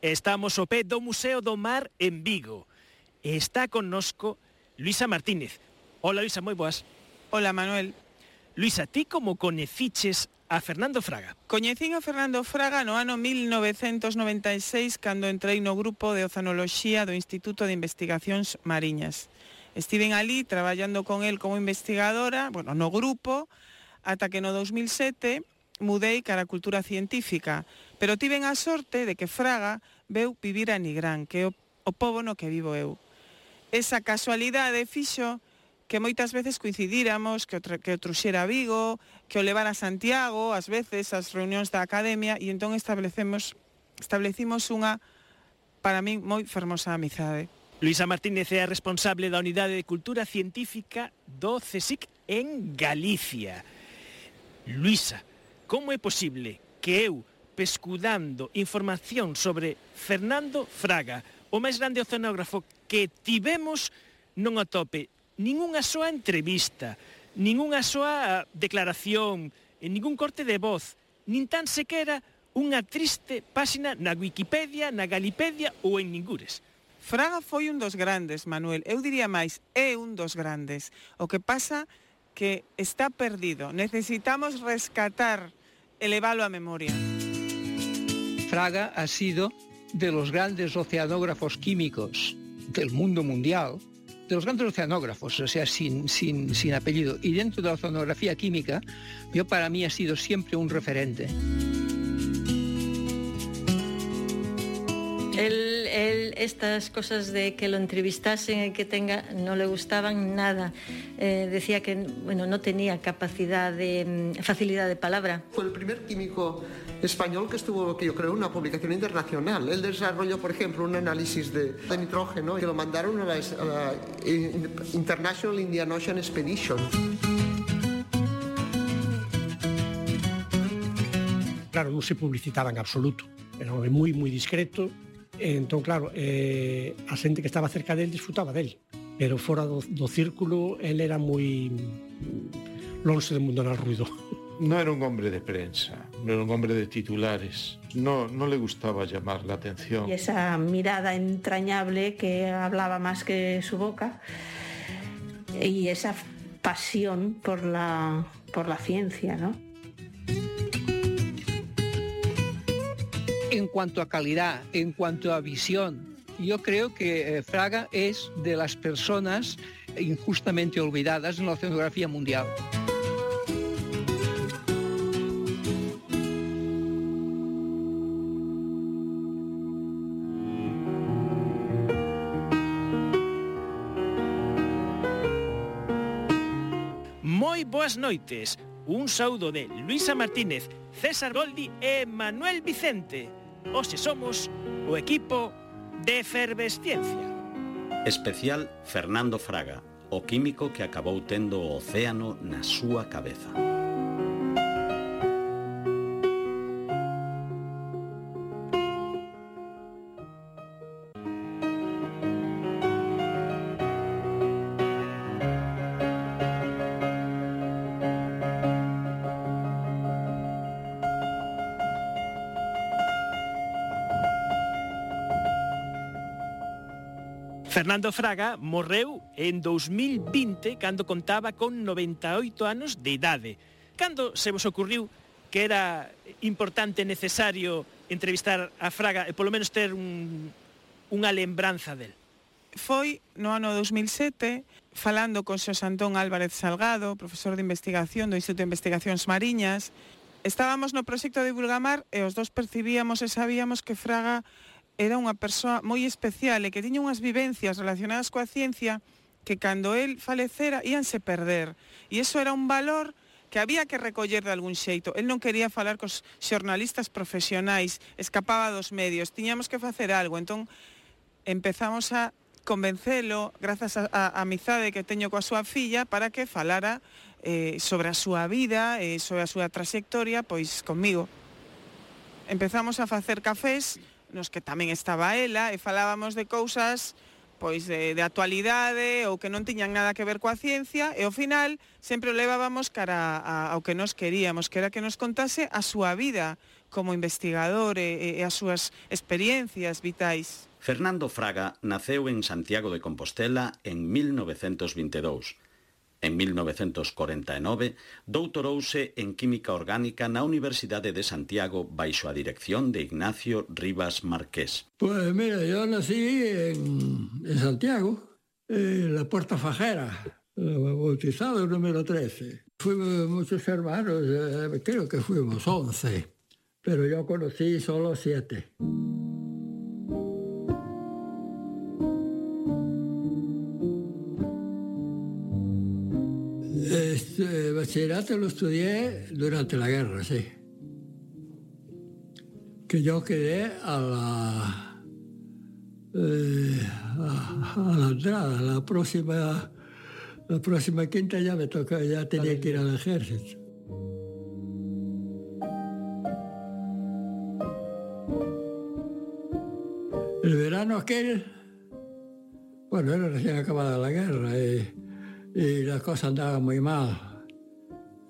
Estamos ao pé do Museo do Mar en Vigo. E está connosco Luisa Martínez. Hola, Luisa, moi boas. Hola, Manuel. Luisa, ti como coneciches a Fernando Fraga? Coñecín a Fernando Fraga no ano 1996 cando entrei no grupo de Oceanoloxía do Instituto de Investigacións Mariñas. Estiven ali traballando con el como investigadora, bueno, no grupo, ata que no 2007 mudei cara a cultura científica Pero tiven a sorte de que Fraga veu vivir a Nigrán, que é o, o pobo no que vivo eu. Esa casualidade fixo que moitas veces coincidíramos, que o, que o truxera a Vigo, que o levara a Santiago, ás veces as reunións da academia, e entón establecemos, establecimos unha, para min, moi fermosa amizade. Luisa Martínez é a responsable da Unidade de Cultura Científica do CSIC en Galicia. Luisa, como é posible que eu pescudando información sobre Fernando Fraga, o máis grande oceanógrafo que tivemos non atope. tope ningunha soa entrevista, ningunha soa declaración, ningún corte de voz, nin tan sequera unha triste páxina na Wikipedia, na Galipedia ou en Ningures. Fraga foi un dos grandes, Manuel. Eu diría máis, é un dos grandes. O que pasa que está perdido. Necesitamos rescatar, elevalo a memoria. Fraga ha sido de los grandes oceanógrafos químicos del mundo mundial, de los grandes oceanógrafos, o sea, sin, sin, sin apellido. Y dentro de la oceanografía química, yo para mí ha sido siempre un referente. Él, él, estas cosas de que lo entrevistasen y que tenga, no le gustaban nada. Eh, decía que bueno, no tenía capacidad de mm, facilidad de palabra. Fue el primer químico español que estuvo, que yo creo, una publicación internacional. Él desarrolló, por ejemplo, un análisis de, de nitrógeno que lo mandaron a la, a International Indian Ocean Expedition. Claro, non se publicitaba en absoluto. Era moi, moi discreto, entón, claro, eh, a xente que estaba cerca del disfrutaba del pero fora do, círculo el era moi longe do mundo no ruido. No era un hombre de prensa, no era un hombre de titulares, no, no le gustaba llamar la atención. Y esa mirada entrañable que hablaba más que su boca y esa pasión por la, por la ciencia, ¿no? En cuanto a calidad, en cuanto a visión, yo creo que eh, Fraga es de las personas injustamente olvidadas en la oceanografía mundial. boas noites. Un saúdo de Luisa Martínez, César Goldi e Manuel Vicente. Hoxe somos o equipo de Efervesciencia. Especial Fernando Fraga, o químico que acabou tendo o océano na súa cabeza. Fernando Fraga morreu en 2020 cando contaba con 98 anos de idade. Cando se vos ocurriu que era importante e necesario entrevistar a Fraga e polo menos ter un, unha lembranza del? Foi no ano 2007 falando con Xos Antón Álvarez Salgado, profesor de investigación do Instituto de Investigacións Mariñas. Estábamos no proxecto de Bulgamar e os dos percibíamos e sabíamos que Fraga era unha persoa moi especial e que tiña unhas vivencias relacionadas coa ciencia que cando el falecera íanse perder. E iso era un valor que había que recoller de algún xeito. El non quería falar cos xornalistas profesionais, escapaba dos medios, tiñamos que facer algo. Entón, empezamos a convencelo, grazas á amizade que teño coa súa filla, para que falara eh, sobre a súa vida, eh, sobre a súa trayectoria, pois conmigo. Empezamos a facer cafés, nos que tamén estaba ela e falábamos de cousas pois de, de actualidade ou que non tiñan nada que ver coa ciencia e ao final sempre o levábamos cara a, a, ao que nos queríamos, que era que nos contase a súa vida como investigador e, e as súas experiencias vitais. Fernando Fraga naceu en Santiago de Compostela en 1922 En 1949 doutorouse en Química Orgánica na Universidade de Santiago baixo a dirección de Ignacio Rivas Marqués. Pois pues mira, eu nací en, en Santiago, en la Puerta Fajera, bautizado número 13. Fuimos moitos hermanos, eh, creo que fuimos 11, pero yo conocí solo 7. Bachillerato lo estudié durante la guerra, sí. Que yo quedé a la, eh, a, a la entrada, la próxima, la próxima quinta ya me toca, ya tenía que ir al ejército. El verano aquel, bueno, era recién acabada la guerra y, y las cosas andaban muy mal.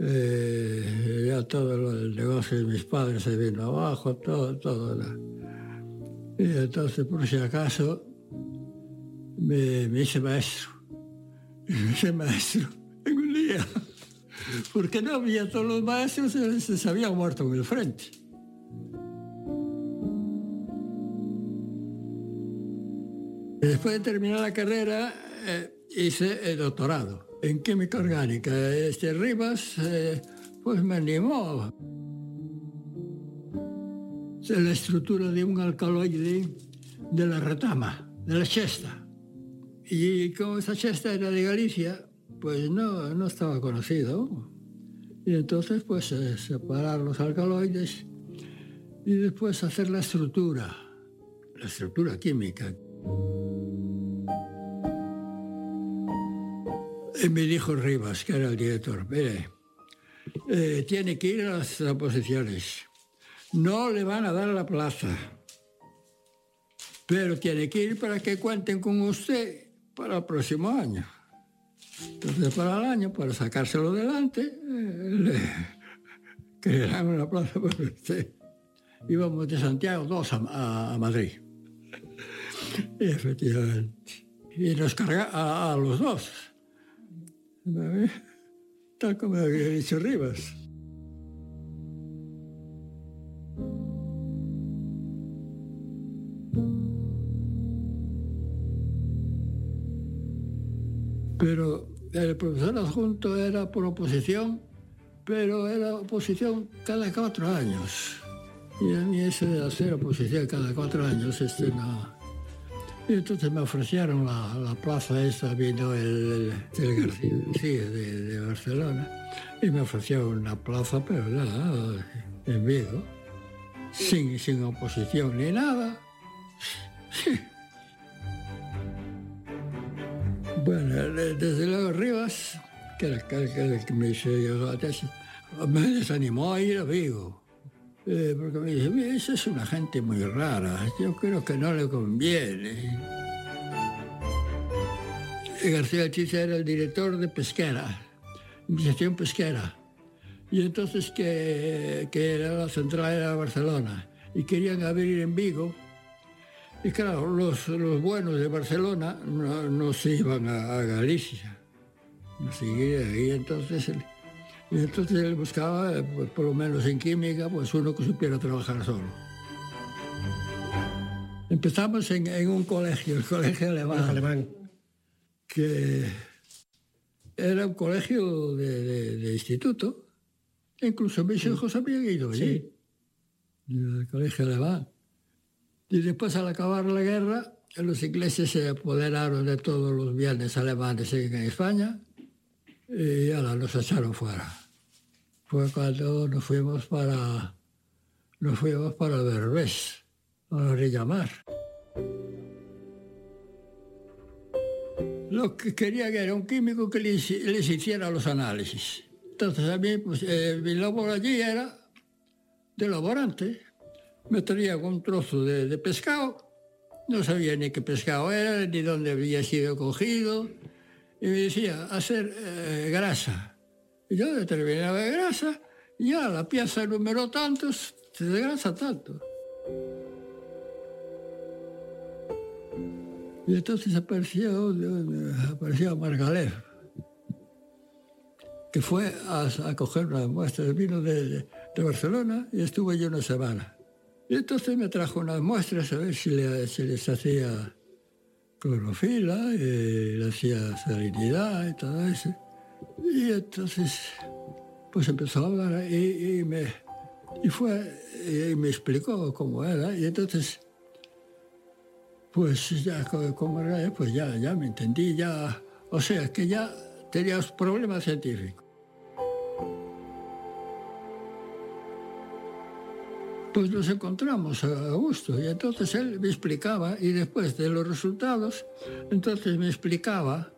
Eh, ya todo el negocio de mis padres se vino abajo, todo, todo. Y entonces, por si acaso, me, me hice maestro. Me hice maestro en un día. Porque no había todos los maestros, se, se habían muerto en el frente. Después de terminar la carrera, eh, hice el doctorado en química orgánica. Este Rivas, eh, pues me animó. Es la estructura de un alcaloide de la retama, de la chesta. Y como esa chesta era de Galicia, pues no, no estaba conocido. Y entonces, pues, eh, separar los alcaloides y después hacer la estructura, la estructura química. Y me dijo Rivas, que era el director, mire, eh, tiene que ir a las oposiciones. No le van a dar la plaza, pero tiene que ir para que cuenten con usted para el próximo año. Entonces, para el año, para sacárselo delante, eh, le crearán una plaza para usted. Íbamos de Santiago dos a, Madrid. Efectivamente. Y nos carga a los dos. Vale. Tal como había dicho Rivas. Pero el profesor adjunto era por oposición, pero era oposición cada cuatro años. Y a mí ese de hacer oposición cada cuatro años, este no, Y entonces me ofrecieron la, la plaza esa, vino el, el, el García, sí, de, de Barcelona, y me ofrecieron una plaza, pero nada, en Vigo, sin, sin oposición ni nada. Bueno, de- desde luego Rivas, que era el que, el que me hizo yo la tesis, me desanimó a ir a Vigo. Eh, porque me dice, "Mira, esa es una gente muy rara, yo creo que no le conviene. García Chicha era el director de Pesquera, Investigación Pesquera. Y entonces que, que era la central era Barcelona. Y querían abrir en Vigo. Y claro, los, los buenos de Barcelona no, no se iban a, Galicia. No seguían ahí. Entonces, y entonces él buscaba, eh, pues, por lo menos en química, pues uno que supiera trabajar solo. Empezamos en, en un colegio, el colegio alemán, alemán. que era un colegio de, de- de instituto. Incluso mis hijos habían ido allí, al colegio alemán. Y después, al acabar la guerra, los ingleses se apoderaron de todos los bienes alemanes en España y ahora nos echaron fuera. Fue cuando nos fuimos para, nos fuimos para Berbés, a la orilla mar. Lo que querían era un químico que les, hiciera los análisis. Entonces a mí, pues, eh, mi labor allí era de laborante. Me traían un trozo de, de pescado, no sabía ni qué pescado era, ni dónde había sido cogido, y me decía, hacer eh, grasa. Y yo determinaba grasa, y ya la pieza número tantos se desgrasa tanto. Y entonces apareció, apareció Margalef, que fue a, coger una muestra de vino de, Barcelona y estuvo allí una semana. Y entonces me trajo unas muestras a ver si, si les hacía clorofila, y le hacía salinidad y todo eso. Y entonces, pues empezó a hablar y, me, y fue, y me explicó cómo era. Y entonces, pues ya como era, pues ya, ya me entendí, ya, o sea, que ya tenía problemas científicos. Pues nos encontramos a gusto y entonces él me explicaba y después de los resultados, entonces me explicaba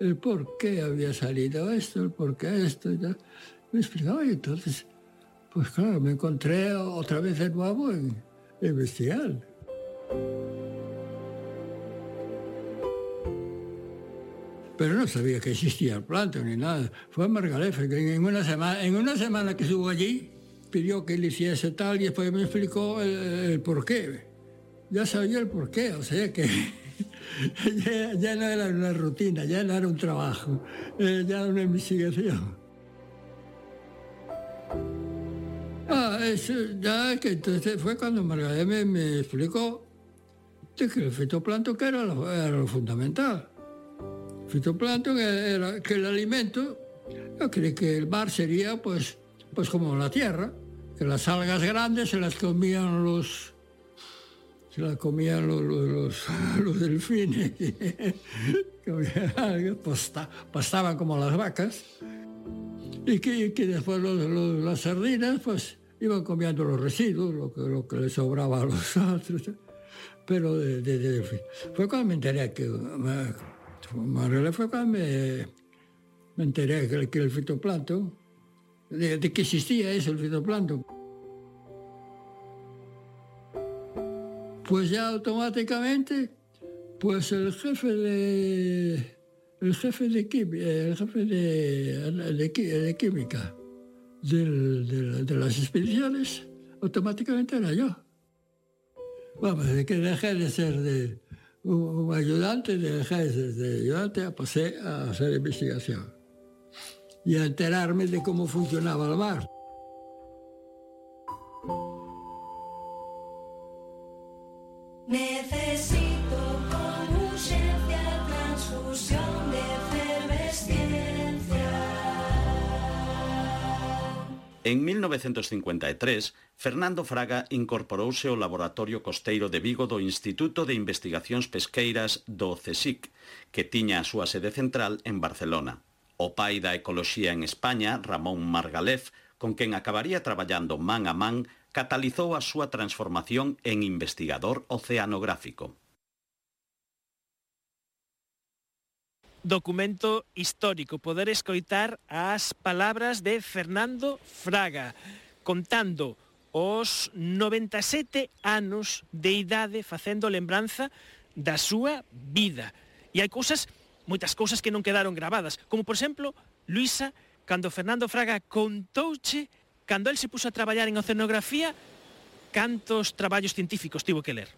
el por qué había salido esto, el por qué esto y. Me explicaba y entonces, pues claro, me encontré otra vez de nuevo en, investigar. Pero no sabía que existía el planto ni nada. Fue Margalef, que en una semana, en una semana que estuvo allí, pidió que le hiciese tal y después me explicó el, por qué. Ya sabía el por qué, o sea que ya, no era una rutina, ya no era un trabajo, eh, ya era una investigación. Ah, eso, ya que entonces fue cuando Margarita me, explicó que el fitoplancton que era lo, era lo fundamental. El fitoplancton era que el alimento, yo creí que el mar sería pues pues como la tierra, que las algas grandes se las comían los se las comían los, los, delfines, pastaban como las vacas, y que, que después las sardinas pues iban comiendo los residuos, lo que, lo que les sobraba a los otros. Pero de, fue cuando me enteré que, fue cuando me, me enteré que el fitoplancton de, que existía eso, el fitoplancton. Pues ya automáticamente, pues el jefe de el jefe de química, el jefe de, química de, las expediciones, automáticamente era yo. Vamos, de que dejé de ser de un, ayudante, dejé de ser de ayudante, pasé a hacer investigación y a enterarme de cómo funcionaba el bar. Necesito con urgencia transfusión de efervesciencia. En 1953, Fernando Fraga incorporouse ao Laboratorio Costeiro de Vigo do Instituto de Investigacións Pesqueiras do CSIC, que tiña a súa sede central en Barcelona o pai da ecoloxía en España, Ramón Margalef, con quen acabaría traballando man a man, catalizou a súa transformación en investigador oceanográfico. documento histórico, poder escoitar as palabras de Fernando Fraga contando os 97 anos de idade facendo lembranza da súa vida. E hai cousas moitas cousas que non quedaron gravadas, como por exemplo, Luisa, cando Fernando Fraga contouche cando el se puso a traballar en oceanografía, cantos traballos científicos tivo que ler.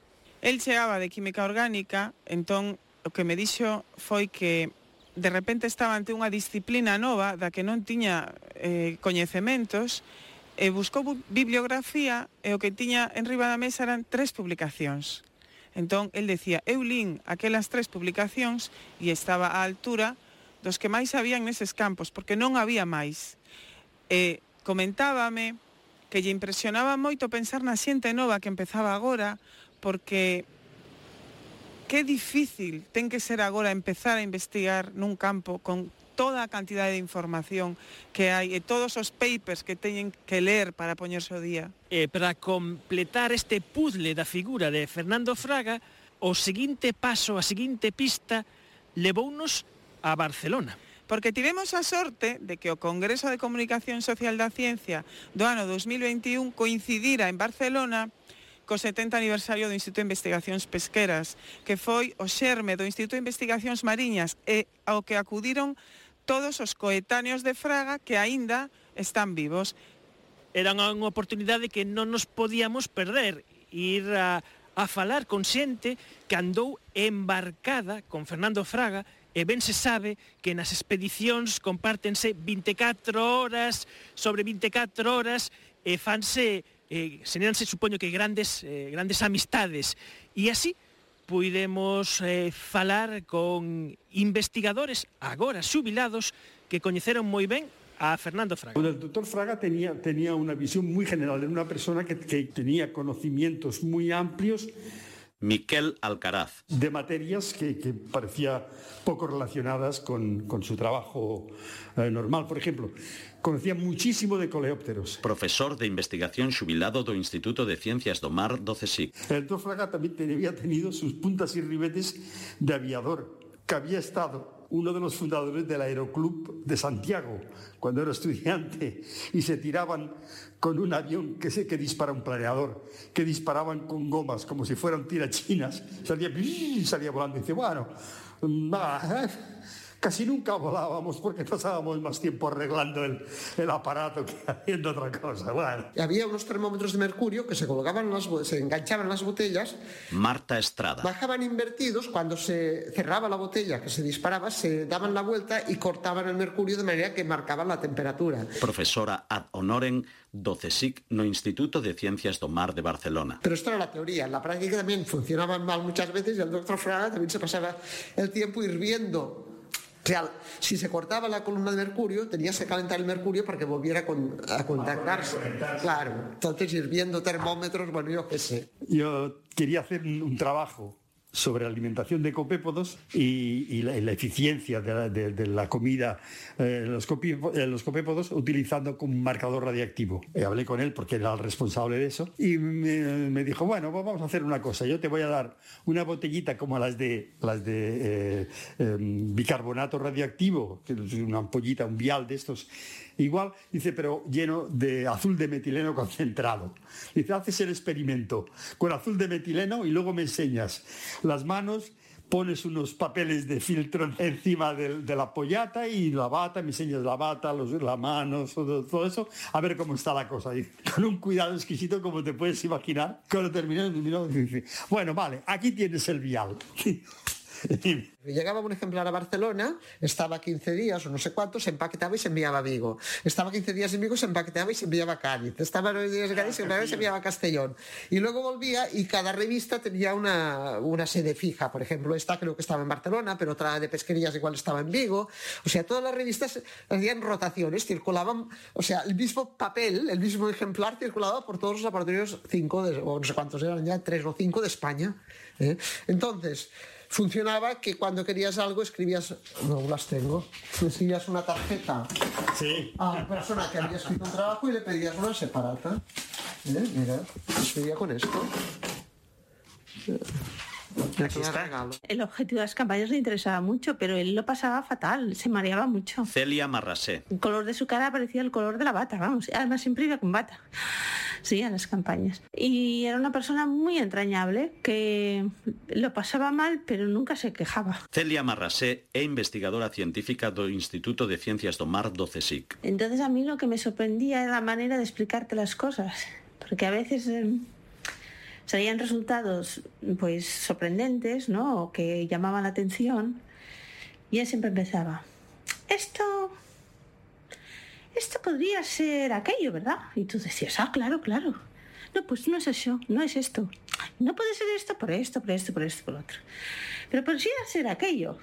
El chegaba de química orgánica, entón o que me dixo foi que de repente estaba ante unha disciplina nova da que non tiña eh, coñecementos e buscou bibliografía e o que tiña en riba da mesa eran tres publicacións Entón, el decía, eu lín aquelas tres publicacións e estaba á altura dos que máis habían neses campos, porque non había máis. E comentábame que lle impresionaba moito pensar na xente nova que empezaba agora, porque que difícil ten que ser agora empezar a investigar nun campo con toda a cantidade de información que hai e todos os papers que teñen que ler para poñerse o día. E para completar este puzzle da figura de Fernando Fraga, o seguinte paso, a seguinte pista, levounos a Barcelona porque tivemos a sorte de que o Congreso de Comunicación Social da Ciencia do ano 2021 coincidira en Barcelona co 70 aniversario do Instituto de Investigacións Pesqueras, que foi o xerme do Instituto de Investigacións Mariñas e ao que acudiron todos os coetáneos de Fraga que aínda están vivos. Era unha oportunidade que non nos podíamos perder, ir a, a falar con xente que andou embarcada con Fernando Fraga e ben se sabe que nas expedicións compártense 24 horas sobre 24 horas e fanse, eh, señanse, supoño que grandes, eh, grandes amistades. E así, puidemos eh, falar con investigadores agora xubilados que coñeceron moi ben a Fernando Fraga. El doctor Fraga tenía, tenía una visión muy general, era una persona que tenía conocimientos muy amplios Miquel Alcaraz. De materias que, que parecía poco relacionadas con, con su trabajo eh, normal. Por ejemplo, conocía muchísimo de coleópteros. Profesor de investigación xubilado do Instituto de Ciencias do Mar do CSIC. El también había tenido sus puntas y ribetes de aviador, que había estado uno de los fundadores del Aeroclub de Santiago, cuando era estudiante, y se tiraban con un avión que, se, que dispara un planeador, que disparaban con gomas como si fueran tirachinas, salía, salía volando y dice, bueno, bah, casi nunca volábamos porque pasábamos más tiempo arreglando el, el aparato que haciendo otra cosa. Bueno. Y había unos termómetros de mercurio que se colocaban, las, se enganchaban en las botellas. Marta Estrada. Bajaban invertidos, cuando se cerraba la botella que se disparaba, se daban la vuelta y cortaban el mercurio de manera que marcaban la temperatura. Profesora ad honorem do CSIC no Instituto de Ciencias do Mar de Barcelona. Pero esto era la teoría, en la práctica también funcionaban mal muchas veces y el doctor Fraga también se pasaba el tiempo hirviendo o sea, si se cortaba la columna de mercurio, tenías que calentar el mercurio para que volviera con, a contactarse. Claro, entonces hirviendo termómetros, bueno, yo qué sé. Yo quería hacer un trabajo sobre alimentación de copépodos y, la, eficiencia de la, comida eh, los, eh, copépodos utilizando un marcador radiactivo. Eh, hablé con él porque era el responsable de eso y me, dijo, bueno, vamos a hacer una cosa, yo te voy a dar una botellita como las de, las de eh, bicarbonato radioactivo, que es una ampollita, un vial de estos, igual, dice, pero lleno de azul de metileno concentrado. Dice, haces el experimento con azul de metileno y luego me enseñas las manos, pones unos papeles de filtro encima de, la pollata y la bata, me enseñas la bata, los, las manos, todo, eso, a ver cómo está la cosa. Y con un cuidado exquisito, como te puedes imaginar. Cuando terminó, dice, bueno, vale, aquí tienes el vial. Llegaba un ejemplar a Barcelona, estaba 15 días o no sé cuántos, se empaquetaba y se enviaba a Vigo. Estaba 15 días en Vigo, se empaquetaba y se enviaba a Cádiz. Estaba 9 días en Cádiz, se enviaba y se enviaba a Castellón. Y luego volvía y cada revista tenía una, una sede fija. Por ejemplo, esta creo que estaba en Barcelona, pero otra de pesquerías igual estaba en Vigo. O sea, todas las revistas hacían rotaciones, circulaban, o sea, el mismo papel, el mismo ejemplar circulaba por todos los laboratorios 5, o no sé cuántos eran ya, 3 o 5 de España. ¿eh? Entonces, funcionaba que cuando querías algo escribías, no las tengo, escribías una tarjeta sí. a la persona que había escrito un trabajo y le pedías una separata. ¿Eh? Mira, escribía con esto. Aquí está. El objetivo de las campañas le interesaba mucho, pero él lo pasaba fatal, se mareaba mucho. Celia Marrasé. El color de su cara parecía el color de la bata, vamos, además siempre iba con bata. Sí, a las campañas. Y era una persona muy entrañable que lo pasaba mal, pero nunca se quejaba. Celia Marrasé é investigadora científica do Instituto de Ciencias do Mar do CSIC. Entonces a mí lo que me sorprendía era la manera de explicarte las cosas, porque a veces eh, salían resultados pues sorprendentes, ¿no? O que llamaban la atención y él siempre empezaba, esto esto podría ser aquello, ¿verdad? Y tú decías, ah, claro, claro. No, pues no es eso, no es esto. No puede ser esto por esto, por esto, por esto, por otro. Pero podría ser aquello.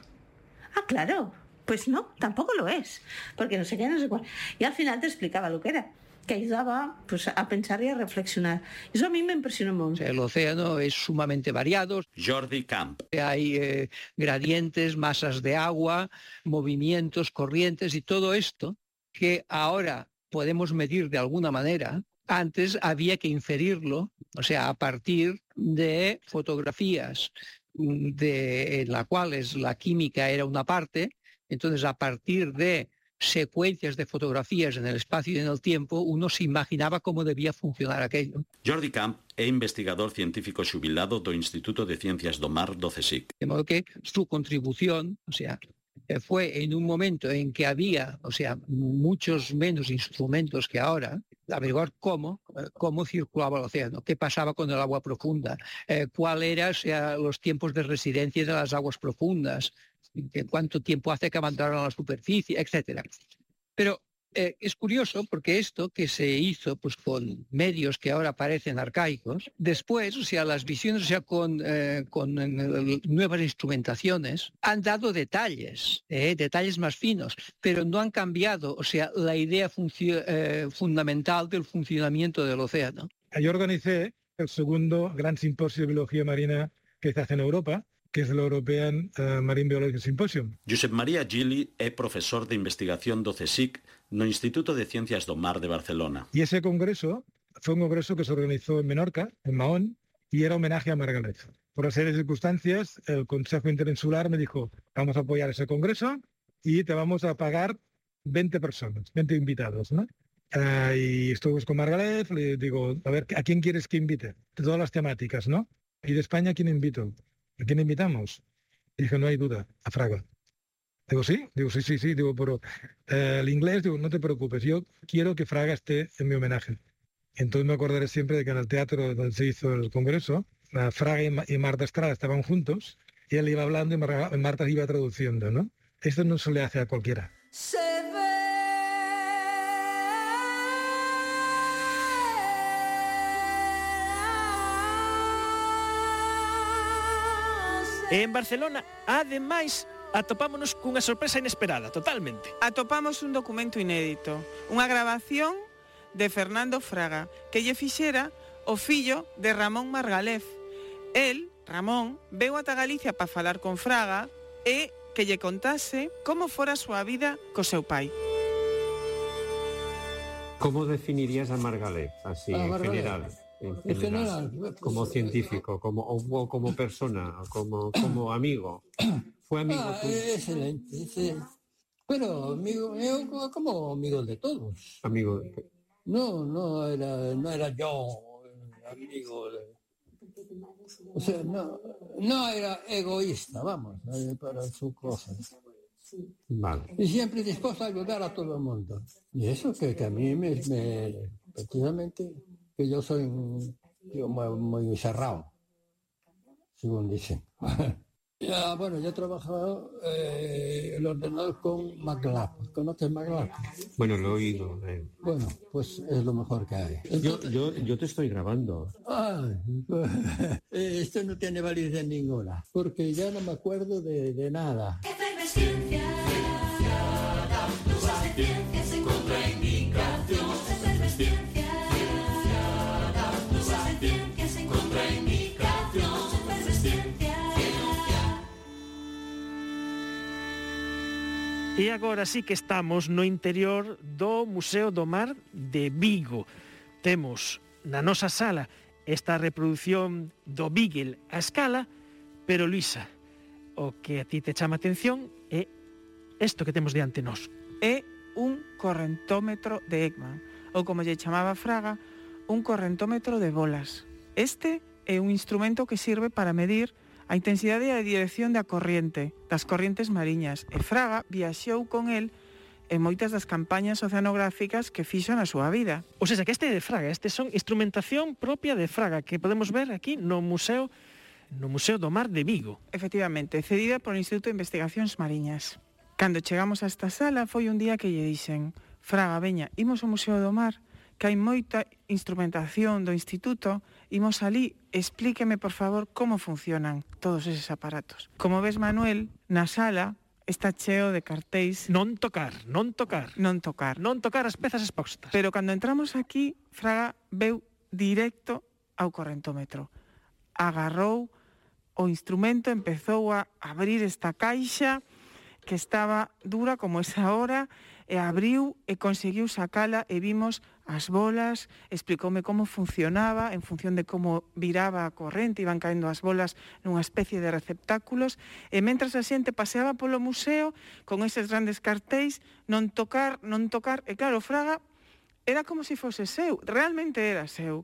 Ah, claro. Pues no, tampoco lo es. Porque no sé qué, no sé cuál. Y al final te explicaba lo que era que ayudaba pues, a pensar y a reflexionar. Eso a mí me impresionó mucho. El océano es sumamente variado. Jordi Camp. Hay eh, gradientes, masas de agua, movimientos, corrientes y todo esto que ahora podemos medir de alguna manera, antes había que inferirlo, o sea, a partir de fotografías de en las cuales la química era una parte, entonces a partir de secuencias de fotografías en el espacio y en el tiempo, uno se imaginaba cómo debía funcionar aquello. Jordi Camp é investigador científico xubilado do Instituto de Ciencias do Mar do CSIC. De modo que su contribución, o sea, fue en un momento en que había, o sea, muchos menos instrumentos que ahora, averiguar cómo, cómo circulaba el océano, qué pasaba con el agua profunda, eh, cuál era sea, los tiempos de residencia de las aguas profundas, cuánto tiempo hace que abandonaron la superficie, etcétera. Pero eh, es curioso porque esto que se hizo pues con medios que ahora parecen arcaicos, después, o sea, las visiones, o sea, con, eh, con eh, nuevas instrumentaciones, han dado detalles, detalles más finos, pero no han cambiado, o sea, la idea fundamental del funcionamiento del océano. Yo organicé el segundo gran simposio de biología marina que se hace en Europa, que es el European Marine Biology Symposium. Josep María Gili es profesor de investigación do CSIC no Instituto de Ciencias do Mar de Barcelona. Y ese congreso fue un congreso que se organizó en Menorca, en Mahón, y era homenaje a Margalef. Por una serie de circunstancias, el Consejo Interinsular me dijo, vamos a apoyar ese congreso y te vamos a pagar 20 personas, 20 invitados, ¿no? Uh, y estuve con Margalef, le digo, a ver, ¿a quién quieres que invite? De todas las temáticas, ¿no? Y de España, ¿a quién invito? ¿A quién invitamos? Dije, no hay duda, a Fraga. Digo, sí, digo, sí, sí, sí, digo, pero eh, el inglés, digo, no te preocupes, yo quiero que Fraga esté en mi homenaje. Entonces me acordaré siempre de que en el teatro donde se hizo el congreso, Fraga y, Marta Estrada estaban juntos, y él iba hablando y Marta iba traduciendo, ¿no? Esto no se le hace a cualquiera. E en Barcelona, ademais, atopámonos cunha sorpresa inesperada, totalmente. Atopamos un documento inédito, unha grabación de Fernando Fraga, que lle fixera o fillo de Ramón Margalef. El, Ramón, veu ata Galicia para falar con Fraga e que lle contase como fora a súa vida co seu pai. Como definirías a Margalef, así, a Margalef. en general? En, en general, general, como científico, como, o como persona, como, como amigo. Fue amigo ah, Excelente, excelente. Pero amigo, yo como amigo de todos. Amigo. No, no era, no era yo amigo de... O sea, no, no era egoísta, vamos, eh, para sus cosas. Vale. Y siempre dispuesto a ayudar a todo el mundo. Y eso que, que a mí me, me, que yo soy muy, muy cerrado, según dicen. Ya, bueno, yo he trabajado eh, el ordenador con MATLAB. ¿Conoces MATLAB? Bueno, lo he oído. Eh. Bueno, pues es lo mejor que hay. yo, yo, yo te estoy grabando. Ah, esto no tiene validez ninguna, porque ya no me acuerdo de, de nada. E agora sí que estamos no interior do Museo do Mar de Vigo. Temos na nosa sala esta reproducción do Beagle a escala, pero Luisa, o que a ti te chama atención é isto que temos diante nós. É un correntómetro de Ekman, ou como lle chamaba Fraga, un correntómetro de bolas. Este é un instrumento que sirve para medir A intensidade e a dirección da corriente, das correntes mariñas, e Fraga viaxou con el en moitas das campañas oceanográficas que fixo na súa vida. O sea, que este de Fraga, este son instrumentación propia de Fraga, que podemos ver aquí no Museo no Museo do Mar de Vigo. Efectivamente, cedida por Instituto de Investigacións Mariñas. Cando chegamos a esta sala foi un día que lle dixen Fraga, veña, imos ao Museo do Mar que hai moita instrumentación do instituto, imos alí, explíqueme, por favor, como funcionan todos eses aparatos. Como ves, Manuel, na sala está cheo de cartéis. Non tocar, non tocar. Non tocar. Non tocar as pezas expostas. Pero cando entramos aquí, Fraga veu directo ao correntómetro. Agarrou o instrumento, empezou a abrir esta caixa que estaba dura como esa hora, e abriu e conseguiu sacala e vimos as bolas, explicoume como funcionaba, en función de como viraba a corrente, iban caendo as bolas nunha especie de receptáculos, e mentras a xente paseaba polo museo con eses grandes cartéis, non tocar, non tocar, e claro, Fraga era como se si fose seu, realmente era seu.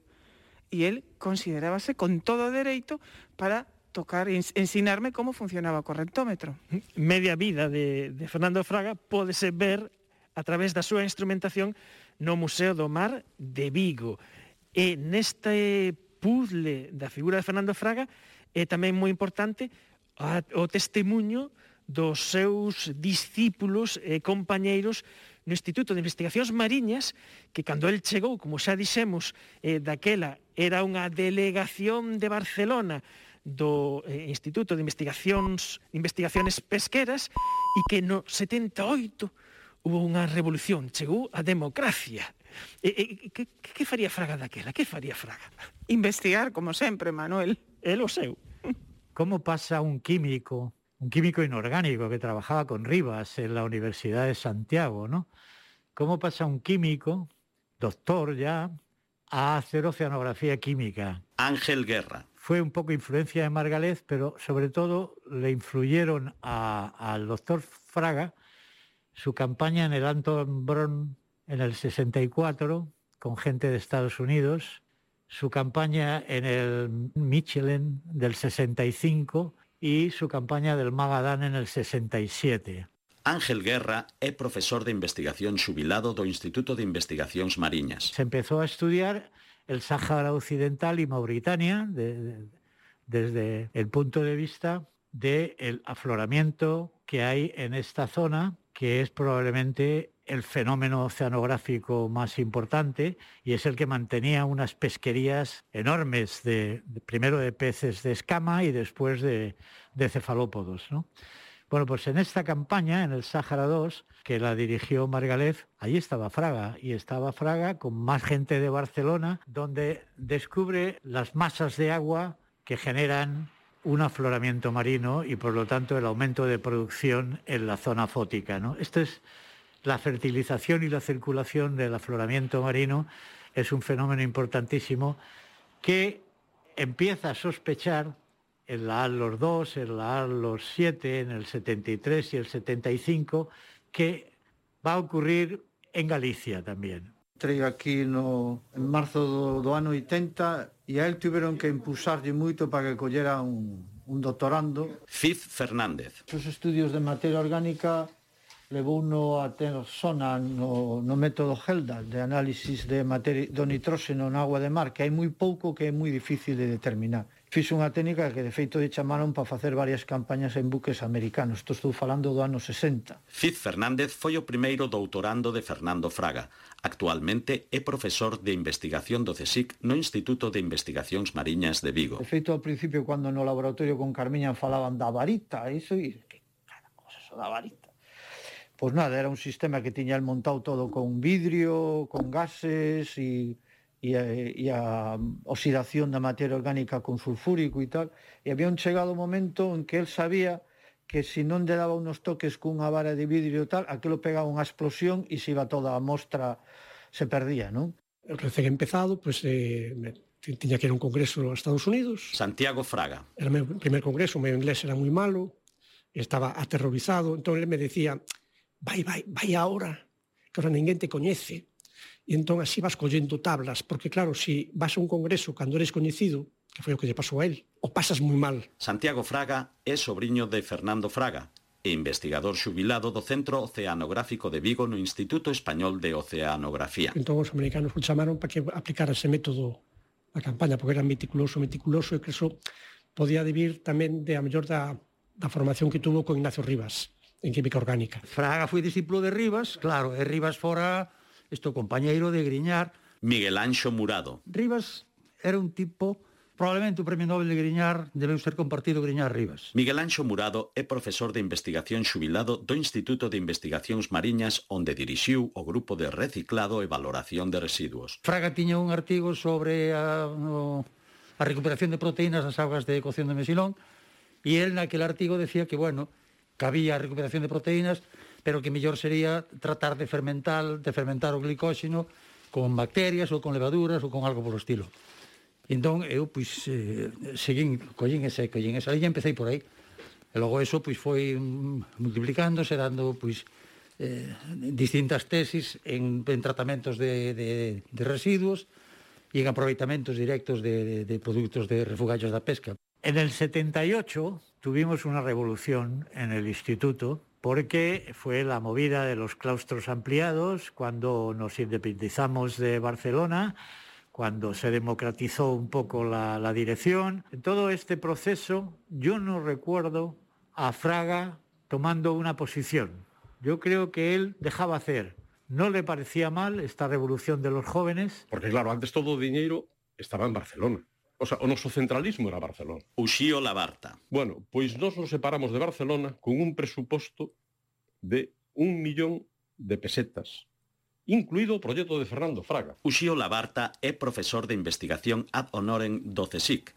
E el considerábase con todo dereito para tocar e ensinarme como funcionaba o correntómetro. Media vida de, de Fernando Fraga pódese ver a través da súa instrumentación no Museo do Mar de Vigo. E neste puzzle da figura de Fernando Fraga é tamén moi importante o testemunho dos seus discípulos e compañeiros no Instituto de Investigacións Mariñas, que cando el chegou, como xa dixemos, eh, daquela era unha delegación de Barcelona do eh, Instituto de Investigacións Investigaciones Pesqueras e que no 78 hubo unha revolución, chegou a democracia. E, e, que, que faría Fraga daquela? Que faría Fraga? Investigar, como sempre, Manuel. El o seu. ¿Cómo pasa un químico un químico inorgánico que trabajaba con Rivas en la Universidad de Santiago, ¿no? ¿Cómo pasa un químico, doctor ya, a hacer oceanografía química? Ángel Guerra. Fue un poco influencia de Margalez, pero sobre todo le influyeron al doctor Fraga su campaña en el Anton Bron en el 64 con gente de Estados Unidos, su campaña en el Michelin del 65 y su campaña del Magadán en el 67. Ángel Guerra é profesor de investigación xubilado do Instituto de Investigacións Mariñas. Se empezó a estudiar el Sáhara Occidental y Mauritania de, de, desde el punto de vista del de afloramiento que hay en esta zona, que es probablemente el fenómeno oceanográfico más importante y es el que mantenía unas pesquerías enormes, de, primero de peces de escama y después de, cefalópodos. Bueno, pues en esta campaña, en el Sáhara 2, que la dirigió Margalef, allí estaba Fraga, y estaba Fraga con más gente de Barcelona, donde descubre las masas de agua que generan un afloramiento marino y por lo tanto el aumento de producción en la zona fótica. ¿no? Esto es la fertilización y la circulación del afloramiento marino es un fenómeno importantísimo que empieza a sospechar en la ALOS 2, en la ALOS 7, en el 73 y el 75, que va a ocurrir en Galicia también. Traigo aquí en marzo do, do ano 80 e a él tiveron que impulsarlle moito para que collera un, un doctorando. Fiz Fernández. Os estudios de materia orgánica levou no a ter zona no, no método Helda de análisis de materia, do nitróxeno na agua de mar, que hai moi pouco que é moi difícil de determinar. Fiz unha técnica que de feito de chamaron para facer varias campañas en buques americanos. Isto estou falando do ano 60. Fiz Fernández foi o primeiro doutorando de Fernando Fraga. Actualmente é profesor de investigación do CSIC no Instituto de Investigacións Mariñas de Vigo. De feito, ao principio, cando no laboratorio con Carmiña falaban da varita, iso, e que cada cosa so da varita. Pois nada, era un sistema que tiña el montado todo con vidrio, con gases e e a, e a oxidación da materia orgánica con sulfúrico e tal, e había un chegado momento en que el sabía que se non lle daba unos toques cunha vara de vidrio tal, aquilo pegaba unha explosión e se iba toda a mostra, se perdía, non? Recén empezado, pois, pues, eh, tiña que ir a un congreso nos Estados Unidos. Santiago Fraga. Era o meu primer congreso, o meu inglés era moi malo, estaba aterrorizado, entón ele me decía, vai, vai, vai ahora, que ahora ninguén te coñece, e entón así vas collendo tablas, porque claro, se si vas a un congreso cando eres coñecido, que foi o que lle pasou a él, o pasas moi mal. Santiago Fraga é sobrinho de Fernando Fraga, e investigador xubilado do Centro Oceanográfico de Vigo no Instituto Español de Oceanografía. Entón os americanos o chamaron para que aplicara ese método a campaña, porque era meticuloso, meticuloso, e que eso podía debir tamén de a mellor da, da formación que tuvo con Ignacio Rivas en química orgánica. Fraga foi discípulo de Rivas, claro, e Rivas fora isto compañeiro de Griñar. Miguel Anxo Murado. Rivas era un tipo Probablemente o Premio Nobel de Griñar debeu ser compartido Griñar Rivas. Miguel Anxo Murado é profesor de investigación xubilado do Instituto de Investigacións Mariñas onde dirixiu o grupo de reciclado e valoración de residuos. Fraga tiña un artigo sobre a, o, a recuperación de proteínas nas augas de cocción de mesilón e el naquel artigo decía que, bueno, que había recuperación de proteínas, pero que mellor sería tratar de fermentar, de fermentar o glicóxeno con bacterias ou con levaduras ou con algo polo estilo. Entón, eu, pois, eh, seguín, collín esa e collín esa. E empecé por aí. E logo eso, pois, foi multiplicándose, dando, pois, eh, distintas tesis en, en tratamentos de, de, de residuos e en aproveitamentos directos de, de, de produtos de refugallos da pesca. En el 78 tuvimos una revolución en el instituto porque fue la movida de los claustros ampliados cuando nos independizamos de Barcelona cuando se democratizó un poco la, la dirección. En todo este proceso yo no recuerdo a Fraga tomando una posición. Yo creo que él dejaba hacer. No le parecía mal esta revolución de los jóvenes. Porque claro, antes todo dinero estaba en Barcelona. O sea, o noso centralismo era Barcelona. Uxío Labarta. Bueno, pois nós nos separamos de Barcelona con un presuposto de un millón de pesetas, incluído o proxecto de Fernando Fraga. Uxío Labarta é profesor de investigación ad honorem do CSIC.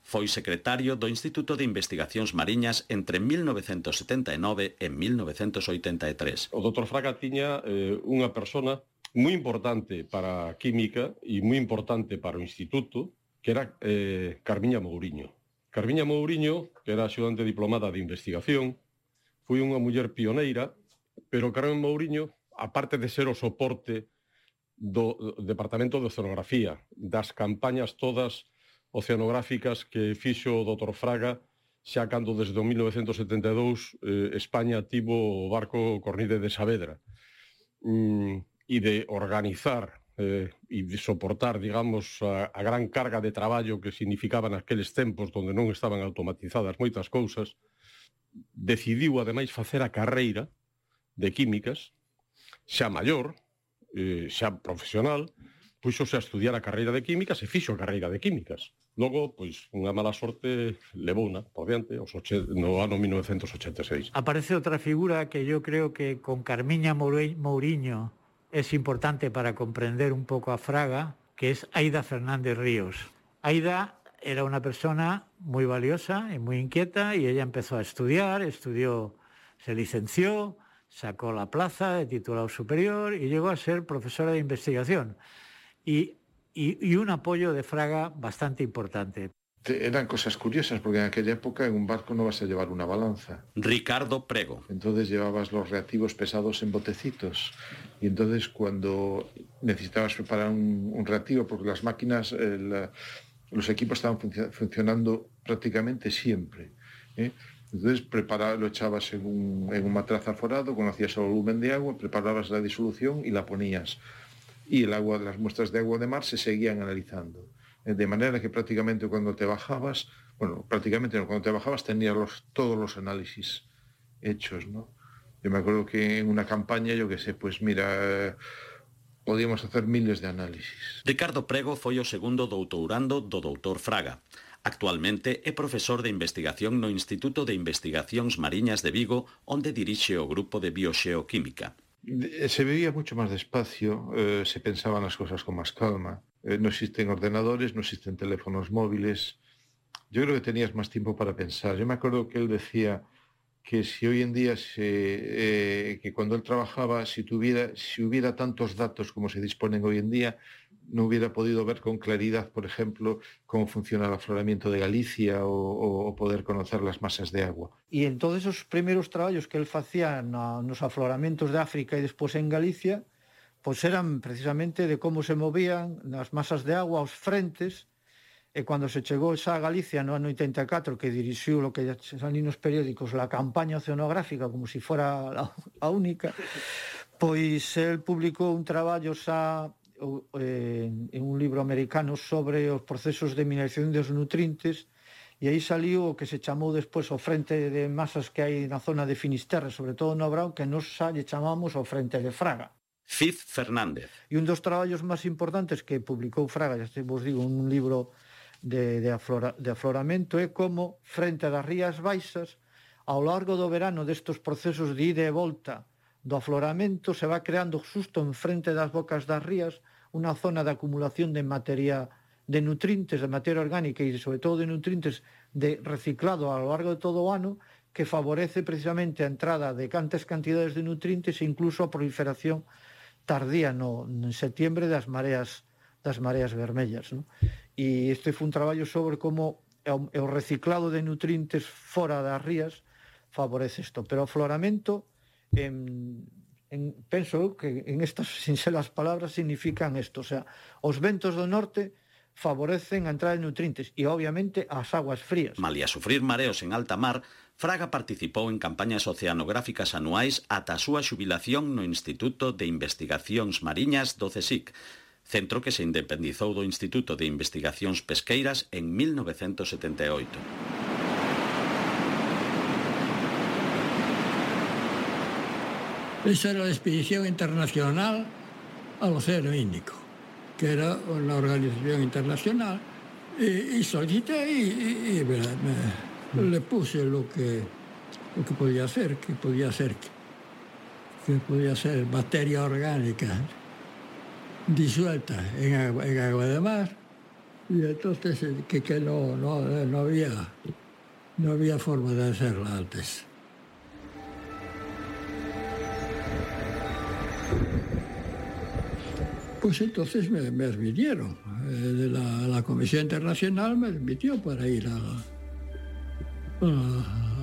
Foi secretario do Instituto de Investigacións Mariñas entre 1979 e 1983. O doutor Fraga tiña eh, unha persona moi importante para a química e moi importante para o instituto, que era eh, Carmiña Mourinho. Carmiña Mourinho, que era axudante diplomada de investigación, foi unha muller pioneira, pero Carmen Mourinho aparte de ser o soporte do Departamento de Oceanografía, das campañas todas oceanográficas que fixo o Dr. Fraga xa cando desde 1972 eh, España tivo o barco Cornide de Saavedra mm, e de organizar eh, e de soportar, digamos, a, a gran carga de traballo que significaban aqueles tempos onde non estaban automatizadas moitas cousas, decidiu, ademais, facer a carreira de químicas xa maior, eh, xa profesional, puxose a estudiar a carreira de químicas e fixo a carreira de químicas. Logo, pois, unha mala sorte levouna por diante os oche, no ano 1986. Aparece outra figura que yo creo que con Carmiña Mourinho es importante para comprender un poco a Fraga, que es Aida Fernández Ríos. Aida era una persona muy valiosa y muy inquieta y ella empezó a estudiar, estudió, se licenció, sacó la plaza de titulado superior y llegó a ser profesora de investigación. Y, y, y un apoyo de Fraga bastante importante. eran cosas curiosas, porque en aquella época en un barco no vas a llevar una balanza. Ricardo Prego. Entonces llevabas los reactivos pesados en botecitos. Y entonces cuando necesitabas preparar un, un reactivo, porque las máquinas, el, los equipos estaban func funcionando prácticamente siempre. ¿eh? Entonces preparaba, lo echabas en un, en un matraz aforado, conocías el volumen de agua, preparabas la disolución y la ponías. Y el agua, las muestras de agua de mar se seguían analizando. Eh, de manera que prácticamente cuando te bajabas, bueno, prácticamente no, cuando te bajabas tenías los, todos los análisis hechos, ¿no? Yo me acuerdo que en una campaña, yo que sé, pues mira, podíamos hacer miles de análisis. Ricardo Prego foi o segundo doutorando do doutor Fraga. Actualmente é profesor de investigación no Instituto de Investigacións Mariñas de Vigo, onde dirixe o grupo de bioxeoquímica. Eh, se vivía moito máis despacio, eh, se pensaban as cousas con máis calma. Eh, non existen ordenadores, non existen teléfonos móviles. Yo creo que tenías máis tempo para pensar. Yo me acordo que él decía que si hoy en día se, eh, que cuando él trabajaba, si tuviera, si hubiera tantos datos como se disponen hoy en día, no hubiera podido ver con claridad, por ejemplo, cómo funciona el afloramiento de Galicia o, o poder conocer las masas de agua. E en todos esos primeiros traballos que él facía na, ah, nos afloramentos de África e despois en Galicia, pois eran precisamente de como se movían nas masas de agua os frentes e cando se chegou xa a Galicia no ano 84 que dirixiu lo que salín nos periódicos la campaña oceanográfica como si fora a única pois el publicou un traballo xa en un libro americano sobre os procesos de mineración dos nutrientes e aí saliu o que se chamou despois o frente de masas que hai na zona de Finisterre, sobre todo no Brau, que nos xa lle chamamos o frente de Fraga. Fiz Fernández. E un dos traballos máis importantes que publicou Fraga, ya vos digo, un libro de, de, aflora, de afloramento, é como, frente das Rías Baixas, ao largo do verano destes procesos de ida e volta do afloramento, se va creando xusto en frente das bocas das rías unha zona de acumulación de materia de nutrientes, de materia orgánica e sobre todo de nutrientes de reciclado a lo largo de todo o ano que favorece precisamente a entrada de cantas cantidades de nutrientes e incluso a proliferación tardía no en septiembre das mareas das mareas vermellas, non? E este foi un traballo sobre como o reciclado de nutrientes fora das rías favorece isto, pero o floramento en en, penso que en estas sinxelas palabras significan isto, o sea, os ventos do norte favorecen a entrada de nutrientes e obviamente as aguas frías. Malia sufrir mareos en alta mar, Fraga participou en campañas oceanográficas anuais ata a súa xubilación no Instituto de Investigacións Mariñas do CSIC, centro que se independizou do Instituto de Investigacións Pesqueiras en 1978. Esa era la expedición internacional al Océano Índico, que era una organización internacional, y, y solicité y, y, y me, me, le puse lo que, lo que podía hacer, que podía hacer, que podía ser materia orgánica disuelta en agua, en agua de mar y entonces eh, que, que no, no, no, había, no había forma de hacerla antes. Pues entonces me, me admitieron, eh, la, Comisión Internacional me admitió para ir a,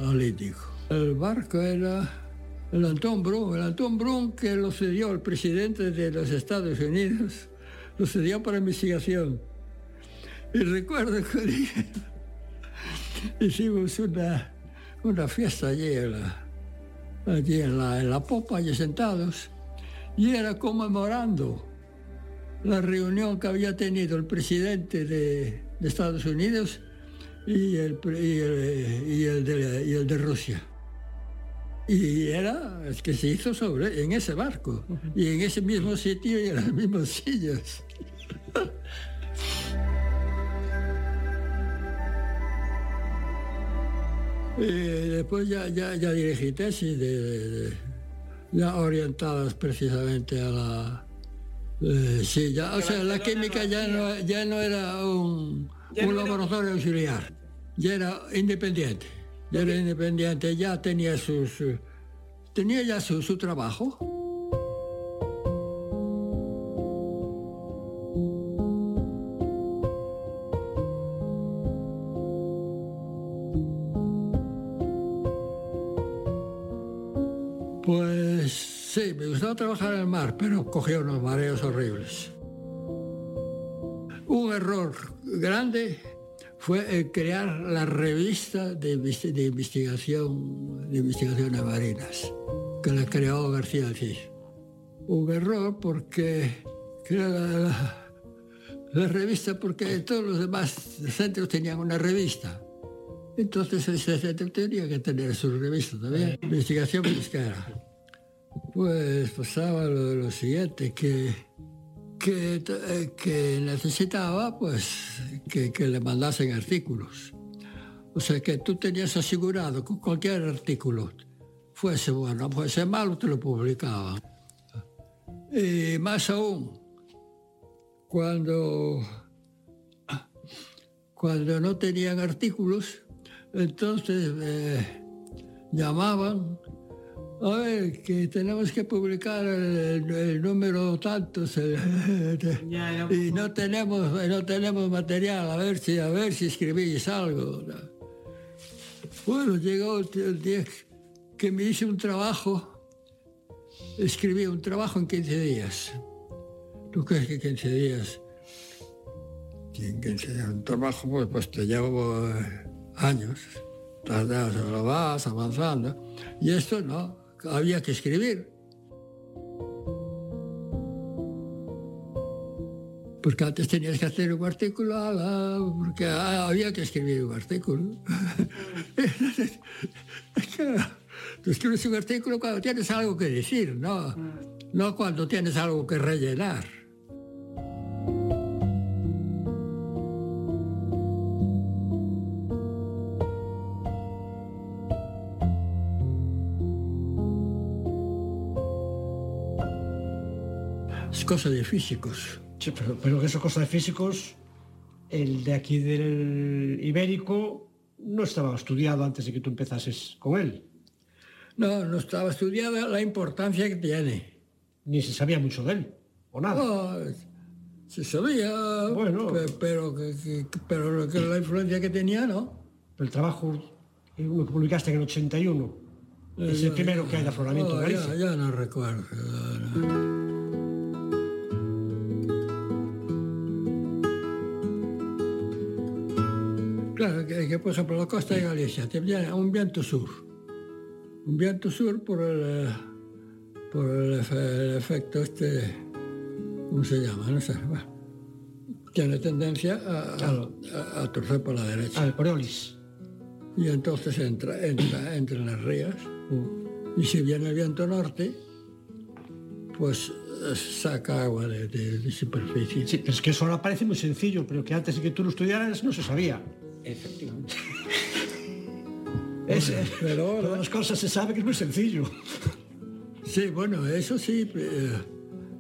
Atlético. El barco era el Antón Brun, el Antón Brun que lo cedió el presidente de los Estados Unidos, lo cedió para investigación. Y recuerdo que hicimos una, una fiesta allí, en la, en, la, en la popa, allí sentados, y era conmemorando la reunión que había tenido el presidente de, de Estados Unidos y el, el, y el, de, y el de Rusia. Y era el que se hizo sobre, en ese barco, y en ese mismo sitio y en las mismas sillas. después ya, ya, ya dirigí tesis de, ya orientadas precisamente a la... Eh, sí, ya, o sea, la química ya no, ya no era un, un laboratorio auxiliar ya era independiente, ya era independiente, ya tenía sus, tenía ya su, su trabajo. Pues sí, me gustaba trabajar mar, pero cogía unos mareos horribles. Un error grande fue crear la revista de, de investigación de investigaciones marinas, que la creó García Alcís. Un error porque creó la, la, revista porque todos los demás centros tenían una revista. Entonces ese centro tenía que tener su revista también, investigación pesquera. Pues pasaba lo, lo siguiente, que que, eh, que necesitaba pues que, le mandasen artículos. O sea que tú tenías asegurado que cualquier artículo, fuese bueno, fuese malo, te lo publicaban. Y más aún, cuando, cuando no tenían artículos, entonces eh, llamaban a ver, que tenemos que publicar el, el número tantos el, y no tenemos, no tenemos material, a ver si, a ver si escribís algo. Bueno, llegó el día que me hice un trabajo, escribí un trabajo en 15 días. ¿Tú crees que 15 días? En 15 días, un trabajo pues, pues te llevo eh, años, tardas, lo vas avanzando. Y esto no, había que escribir. Porque antes tenías que hacer un artículo, porque había que escribir un artículo. Tú escribes un artículo cuando tienes algo que decir, no, no cuando tienes algo que rellenar. Cosa de físicos. Sí, pero, pero eso cosa de físicos, el de aquí del Ibérico no estaba estudiado antes de que tú empezases con él. No, no estaba estudiada la importancia que tiene. Ni se sabía mucho de él, o nada. No, se sabía, bueno, pero, pero, pero, la influencia que tenía, ¿no? El trabajo, que publicaste en el 81, es el primero que hay de afloramiento oh, en Galicia. Ya, ya no recuerdo. No. Que, que, por ejemplo la costa de Galicia tenía un viento sur. Un viento sur por el, por el, el efecto este, ¿cómo se llama? No sé. Bueno, tiene tendencia a, claro. a, a, torcer por la derecha. Al Coriolis. Y entonces entra, entra, entra en las rías. Mm. Y si viene el viento norte, pues saca agua de, de, de, superficie. Sí, pero es que eso ahora parece muy sencillo, pero que antes de que tú lo estudiaras no se sabía. Efectivamente. es, pero. Todas las cosas se sabe que es muy sencillo. Sí, bueno, eso sí, eh,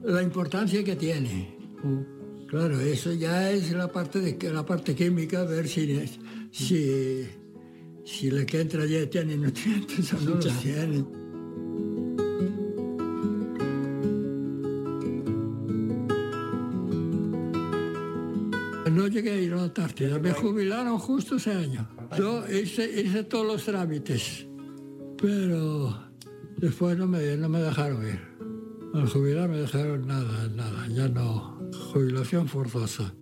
la importancia que tiene. Mm. Claro, eso ya es la parte de la parte química, ver si, si, si la que entra ya tiene nutrientes o no los tiene. Me jubilaron justo ese año. Yo hice, hice todos los trámites, pero después no me, no me dejaron ir. Al jubilar me dejaron nada, nada, ya no. Jubilación forzosa.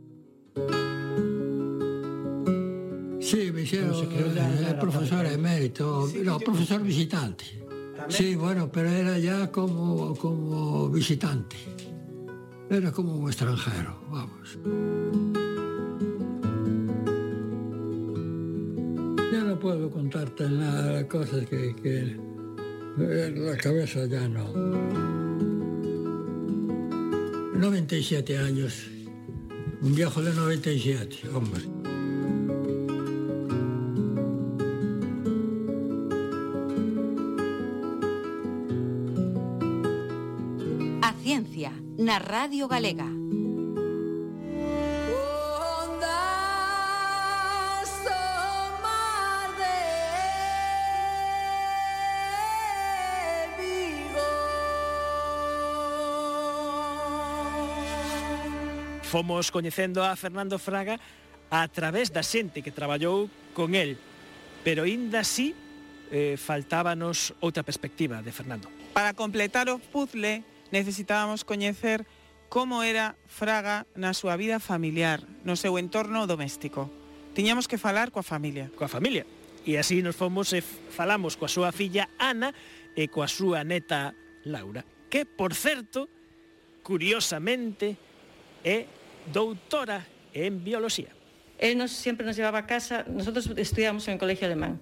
Sí, me hicieron eh, profesor emérito, no, profesor visitante. Sí, bueno, pero era ya como, como visitante. Era como un extranjero, vamos. Puedo contarte nada, cosas que, que la cabeza ya no. 97 años, un viejo de 97, hombre. A Ciencia, na Radio Galega. fomos coñecendo a Fernando Fraga a través da xente que traballou con el, pero aínda así eh, faltábanos outra perspectiva de Fernando. Para completar o puzzle necesitábamos coñecer como era Fraga na súa vida familiar, no seu entorno doméstico. Tiñamos que falar coa familia. Coa familia. E así nos fomos e falamos coa súa filla Ana e coa súa neta Laura, que, por certo, curiosamente, é doutora en biología. Él nos, siempre nos llevaba a casa, nosotros estudiamos en el colegio alemán,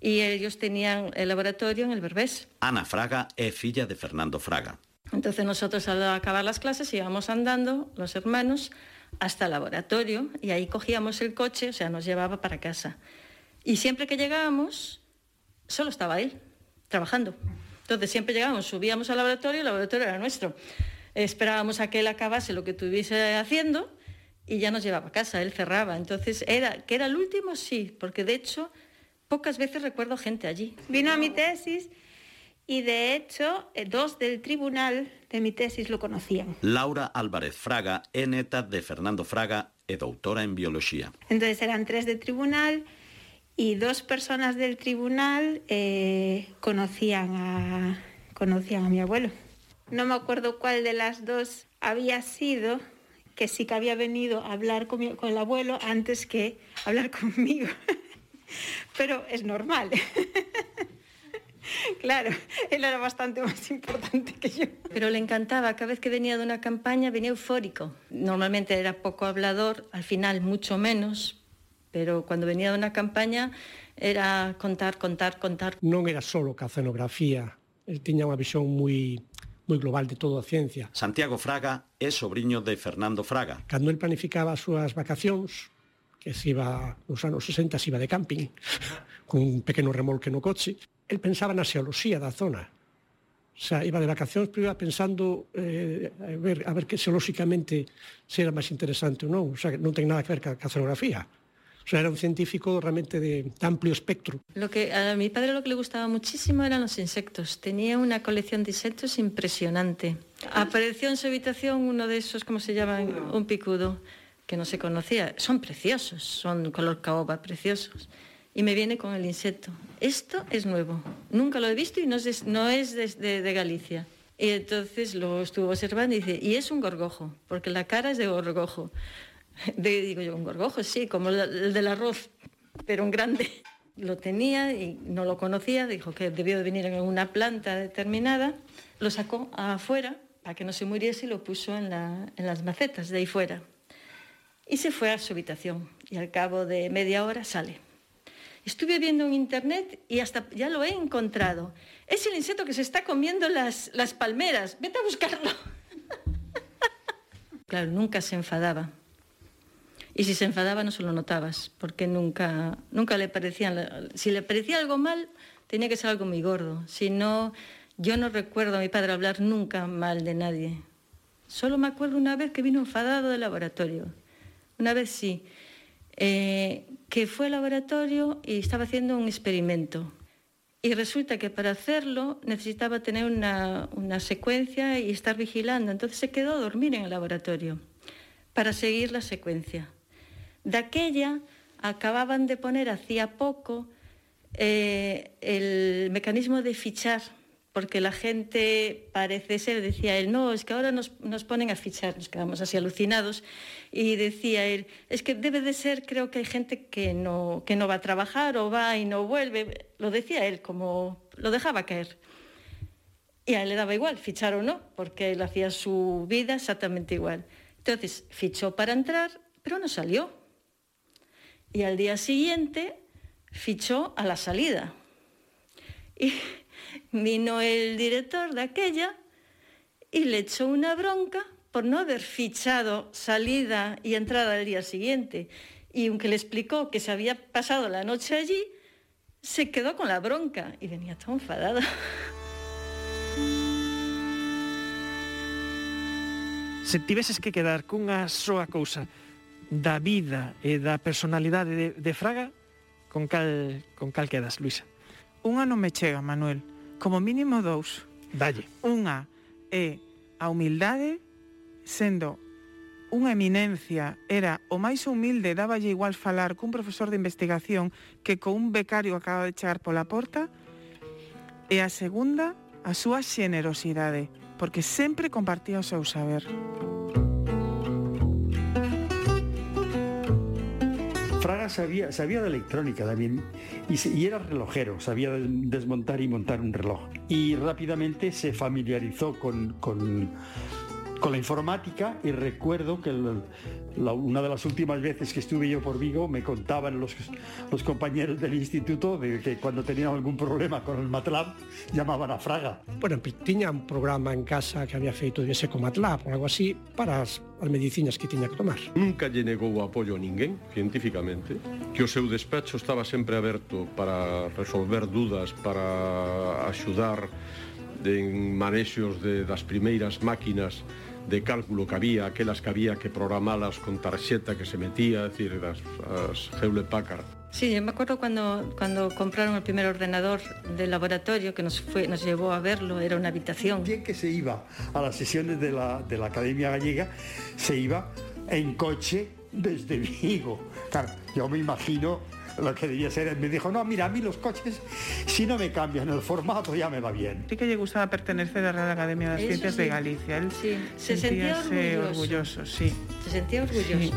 y ellos tenían el laboratorio en el Berbés. Ana Fraga é filla de Fernando Fraga. Entonces nosotros al acabar las clases íbamos andando, los hermanos, hasta el laboratorio, y ahí cogíamos el coche, o sea, nos llevaba para casa. Y siempre que llegábamos, solo estaba él, trabajando. Entonces siempre llegábamos, subíamos al laboratorio, el laboratorio era nuestro esperábamos a que él acabase lo que estuviese haciendo y ya nos llevaba a casa, él cerraba. Entonces, era, que era el último, sí, porque de hecho pocas veces recuerdo gente allí. Vino a mi tesis y de hecho eh, dos del tribunal de mi tesis lo conocían. Laura Álvarez Fraga é neta de Fernando Fraga e doutora en biología. Entonces eran tres de tribunal y dos personas del tribunal eh, conocían, a, conocían a mi abuelo. No me acuerdo cuál de las dos había sido, que sí que había venido a hablar con, mi, con el abuelo antes que hablar conmigo. Pero es normal. Claro, él era bastante más importante que yo. Pero le encantaba, cada vez que venía de una campaña venía eufórico. Normalmente era poco hablador, al final mucho menos, pero cuando venía de una campaña era contar, contar, contar. Non era solo cacenografía, él tiña unha visión moi moi global de todo a ciencia. Santiago Fraga é sobrinho de Fernando Fraga. Cando el planificaba as súas vacacións, que se iba nos anos 60 se iba de camping, con un pequeno remolque no coche, el pensaba na xeoloxía da zona, O sea, iba de vacacións, pero iba pensando eh, a ver, a ver que xeolóxicamente se era máis interesante ou non. O sea, non ten nada que ver ca, ca xeografía. O sea, era un científico realmente de, de amplio espectro. Lo que a mi padre lo que le gustaba muchísimo eran los insectos. Tenía una colección de insectos impresionante. Apareció en su habitación uno de esos, ¿cómo se llaman? Un picudo, que no se conocía. Son preciosos, son color caoba, preciosos. Y me viene con el insecto. Esto es nuevo. Nunca lo he visto y no es de, no es de, de, de Galicia. Y entonces lo estuvo observando y dice, y es un gorgojo, porque la cara es de gorgojo. Digo yo, un gorgojo, sí, como el del arroz. pero un grande. Lo tenía y no lo conocía, dijo que debió de venir en una planta determinada, lo sacó afuera para que no se muriese y lo puso en las macetas de ahí fuera. Y se fue a su habitación y al cabo de media hora sale. Estuve viendo en internet y hasta ya lo he encontrado. Es el insecto que se está comiendo las, las palmeras. Vete a buscarlo. claro, nunca se enfadaba. Y si se enfadaba no se lo notabas, porque nunca, nunca le parecía... Si le parecía algo mal, tenía que ser algo muy gordo. Si no, yo no recuerdo a mi padre hablar nunca mal de nadie. Solo me acuerdo una vez que vino enfadado del laboratorio. Una vez sí, eh, que fue al laboratorio y estaba haciendo un experimento. Y resulta que para hacerlo necesitaba tener una, una secuencia y estar vigilando. Entonces se quedó a dormir en el laboratorio para seguir la secuencia. De aquella acababan de poner hacía poco eh, el mecanismo de fichar, porque la gente parece ser, decía él, no, es que ahora nos, nos, ponen a fichar, nos quedamos así alucinados, y decía él, es que debe de ser, creo que hay gente que no, que no va a trabajar o va y no vuelve, lo decía él, como lo dejaba caer. Y a él le daba igual, fichar o no, porque él hacía su vida exactamente igual. Entonces fichó para entrar, pero no salió y al día siguiente fichó a la salida. Y vino el director de aquella y le echó una bronca por no haber fichado salida y entrada al día siguiente. Y aunque le explicó que se había pasado la noche allí, se quedó con la bronca y venía todo enfadado. Se tiveses que quedar cunha soa cousa da vida e da personalidade de, de Fraga, con cal, con cal quedas, Luisa? Unha non me chega, Manuel. Como mínimo dous. Dalle. Unha é a humildade, sendo unha eminencia, era o máis humilde, dáballe igual falar cun profesor de investigación que con un becario acaba de chegar pola porta, e a segunda, a súa xenerosidade, porque sempre compartía o seu saber. Fraga sabía, sabía de electrónica también y, era relojero, sabía desmontar y montar un reloj. Y rápidamente se familiarizó con, con, con la informática y recuerdo que el, la, una de las últimas veces que estuve yo por Vigo me contaban los, los compañeros del instituto de que cuando tenían algún problema con el MATLAB llamaban a Fraga. Bueno, tiña un programa en casa que había feito de ese con MATLAB ou algo así para as, as medicinas que tiña que tomar. Nunca lle negou o apoio a ninguén, científicamente, que o seu despacho estaba sempre aberto para resolver dudas, para axudar en manexos de, das primeiras máquinas de cálculo que había, aquelas que había que programalas con tarxeta que se metía, es decir, las, las Hewlett Packard. Sí, yo me acuerdo cuando, cuando compraron el primer ordenador del laboratorio que nos, fue, nos llevó a verlo, era una habitación. Bien que se iba a las sesiones de la, de la Academia Gallega, se iba en coche desde Vigo. Claro, yo me imagino lo que debía ser. Me dijo, no, mira, a mí los coches, si no me cambian el formato, ya me va bien. Sí que le gustaba pertenecer a la Real Academia de las Ciencias sí. de Galicia. Él sí. se sentía orgulloso. orgulloso. sí. Se sentía orgulloso. Sí.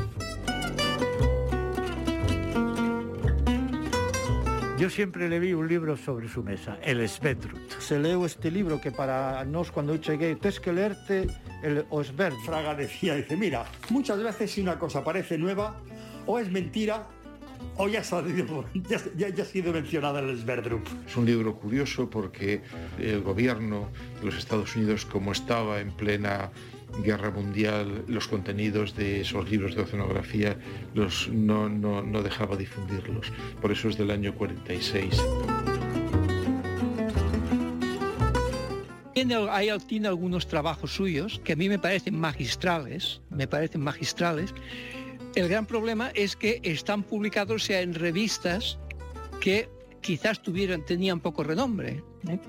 Yo siempre le vi un libro sobre su mesa, El Svetrut. Se leo este libro que para nos cuando llegué, tienes que leerte el Osbert. Fraga decía, dice, mira, muchas veces si una cosa parece nueva, o es mentira o ya, ya, ya, ya ha sido mencionada el Sverdrup. Es un libro curioso porque el gobierno de los Estados Unidos, como estaba en plena guerra mundial, los contenidos de esos libros de oceanografía los, no, no, no dejaba difundirlos. Por eso es del año 46. Tiene, hay, tiene algunos trabajos suyos que a mí me parecen magistrales, me parecen magistrales, el gran problema es que están publicados sea, en revistas que quizás tuvieran, tenían poco renombre, ¿eh?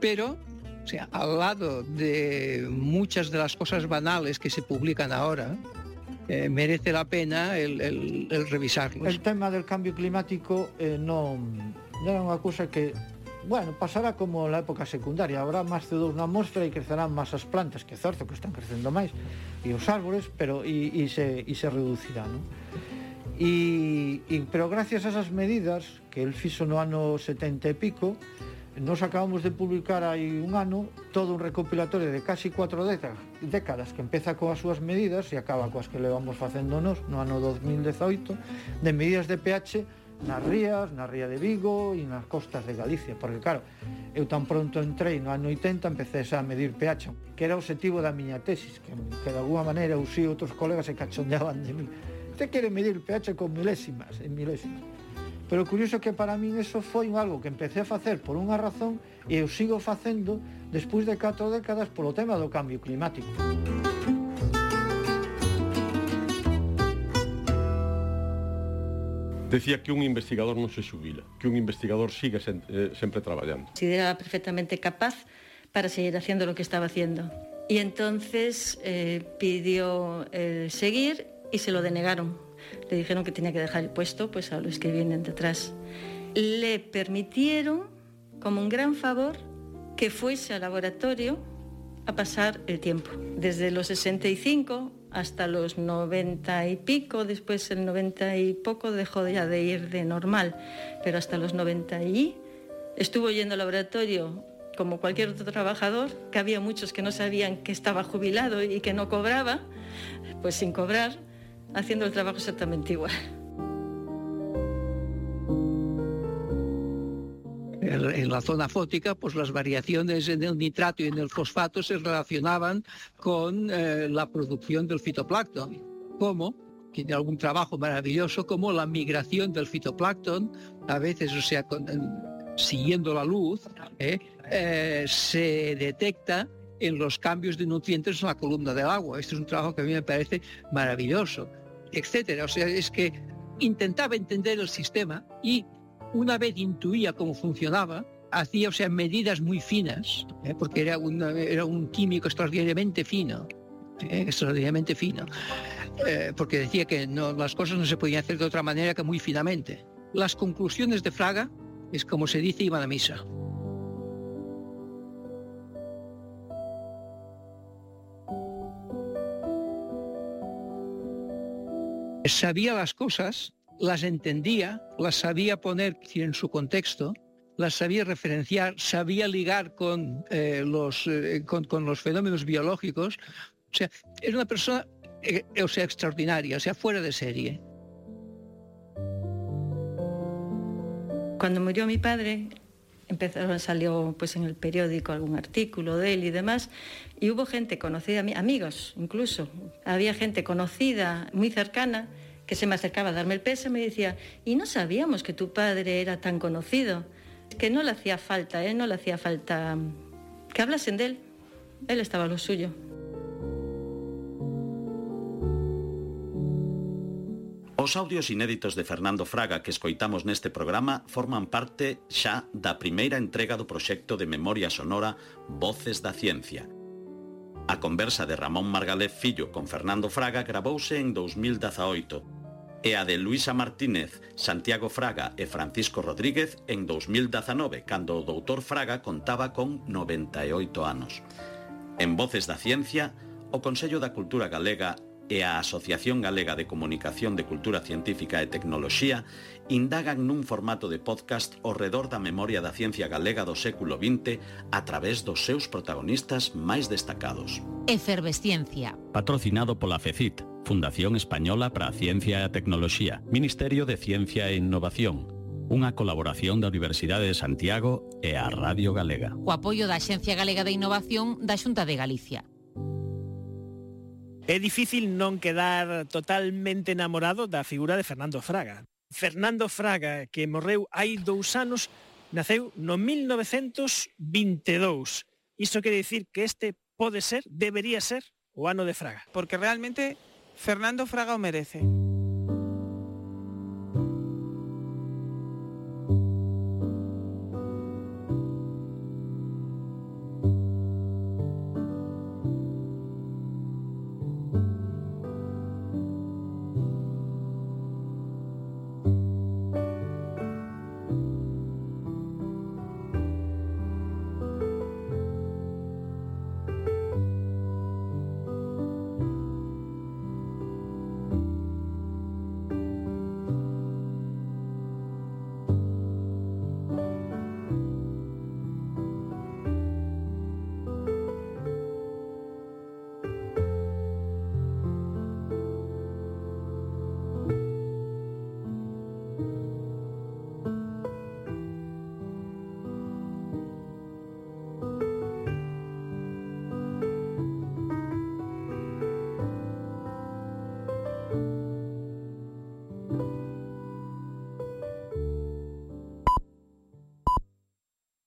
pero sea, al lado de muchas de las cosas banales que se publican ahora, eh, merece la pena el, el, el, revisarlos. El tema del cambio climático eh, no, era unha cousa que bueno, pasará como na época secundaria, habrá máis CO2 na atmosfera e crecerán máis as plantas que certo que están crecendo máis e os árboles, pero e, e se, e se reducirá, non? E, e, pero gracias a esas medidas que el fixo no ano 70 e pico, nos acabamos de publicar hai un ano todo un recopilatorio de casi cuatro décadas que empeza coas súas medidas e acaba coas que levamos facendo nos no ano 2018 de medidas de pH nas rías, na ría de Vigo e nas costas de Galicia, porque claro, eu tan pronto entrei no ano 80 empecé a medir pH, que era o objetivo da miña tesis, que, que de alguma maneira eu si outros colegas se cachondeaban de mí. Te quere medir pH con milésimas, en milésimas. Pero curioso que para min eso foi algo que empecé a facer por unha razón e eu sigo facendo despois de catro décadas polo tema do cambio climático. Decía que un investigador non se xubila, que un investigador sigue sen, eh, sempre traballando. Consideraba perfectamente capaz para seguir haciendo lo que estaba haciendo. Y entonces eh, pidió eh, seguir y se lo denegaron. Le dijeron que tenía que dejar el puesto pues, a los que vienen detrás. Le permitieron, como un gran favor, que fuese al laboratorio a pasar el tiempo. Desde los 65 hasta los 90 y pico, después el 90 y poco dejó ya de ir de normal, pero hasta los 90 y estuvo yendo al laboratorio como cualquier otro trabajador, que había muchos que no sabían que estaba jubilado y que no cobraba, pues sin cobrar, haciendo el trabajo exactamente igual. En la zona fótica, pues las variaciones en el nitrato y en el fosfato se relacionaban con eh, la producción del fitoplancton, como tiene algún trabajo maravilloso como la migración del fitoplancton, a veces, o sea, siguiendo la luz, eh, eh, se detecta en los cambios de nutrientes en la columna del agua. Este es un trabajo que a mí me parece maravilloso, etcétera. O sea, es que intentaba entender el sistema y una vez intuía cómo funcionaba, hacía o sea, medidas muy finas, ¿eh? porque era, un químico extraordinariamente fino, ¿eh? extraordinariamente fino, eh, porque decía que las cosas no se podían hacer de otra manera que muy finamente. Las conclusiones de Fraga, es como se dice, iban a misa. Sabía las cosas las entendía, las sabía poner en su contexto, las sabía referenciar, sabía ligar con, eh, los, eh, con, los fenómenos biológicos. O sea, era una persona eh, o sea, extraordinaria, o sea, fuera de serie. Cuando murió mi padre, empezaron, salió pues en el periódico algún artículo de él y demás, y hubo gente conocida, amigos incluso, había gente conocida, muy cercana, que se me acercaba a darme el peso me decía, y no sabíamos que tu padre era tan conocido, que no le hacía falta, él ¿eh? no le hacía falta mm, que hablasen de él, él estaba lo suyo. Os audios inéditos de Fernando Fraga que escoitamos neste programa forman parte xa da primeira entrega do proxecto de memoria sonora Voces da Ciencia, A conversa de Ramón Margalef Fillo con Fernando Fraga grabouse en 2018 e a de Luisa Martínez, Santiago Fraga e Francisco Rodríguez en 2019, cando o doutor Fraga contaba con 98 anos. En Voces da Ciencia, o Consello da Cultura Galega e a Asociación Galega de Comunicación de Cultura Científica e Tecnoloxía indagan nun formato de podcast ao redor da memoria da ciencia galega do século XX a través dos seus protagonistas máis destacados. Efervesciencia. Patrocinado pola FECIT, Fundación Española para a Ciencia e a Tecnoloxía, Ministerio de Ciencia e Innovación, unha colaboración da Universidade de Santiago e a Radio Galega. O apoio da Xencia Galega de Innovación da Xunta de Galicia. É difícil non quedar totalmente enamorado da figura de Fernando Fraga. Fernando Fraga, que morreu hai dous anos, naceu no 1922. Isto quere dicir que este pode ser, debería ser, o ano de Fraga. Porque realmente Fernando Fraga o merece.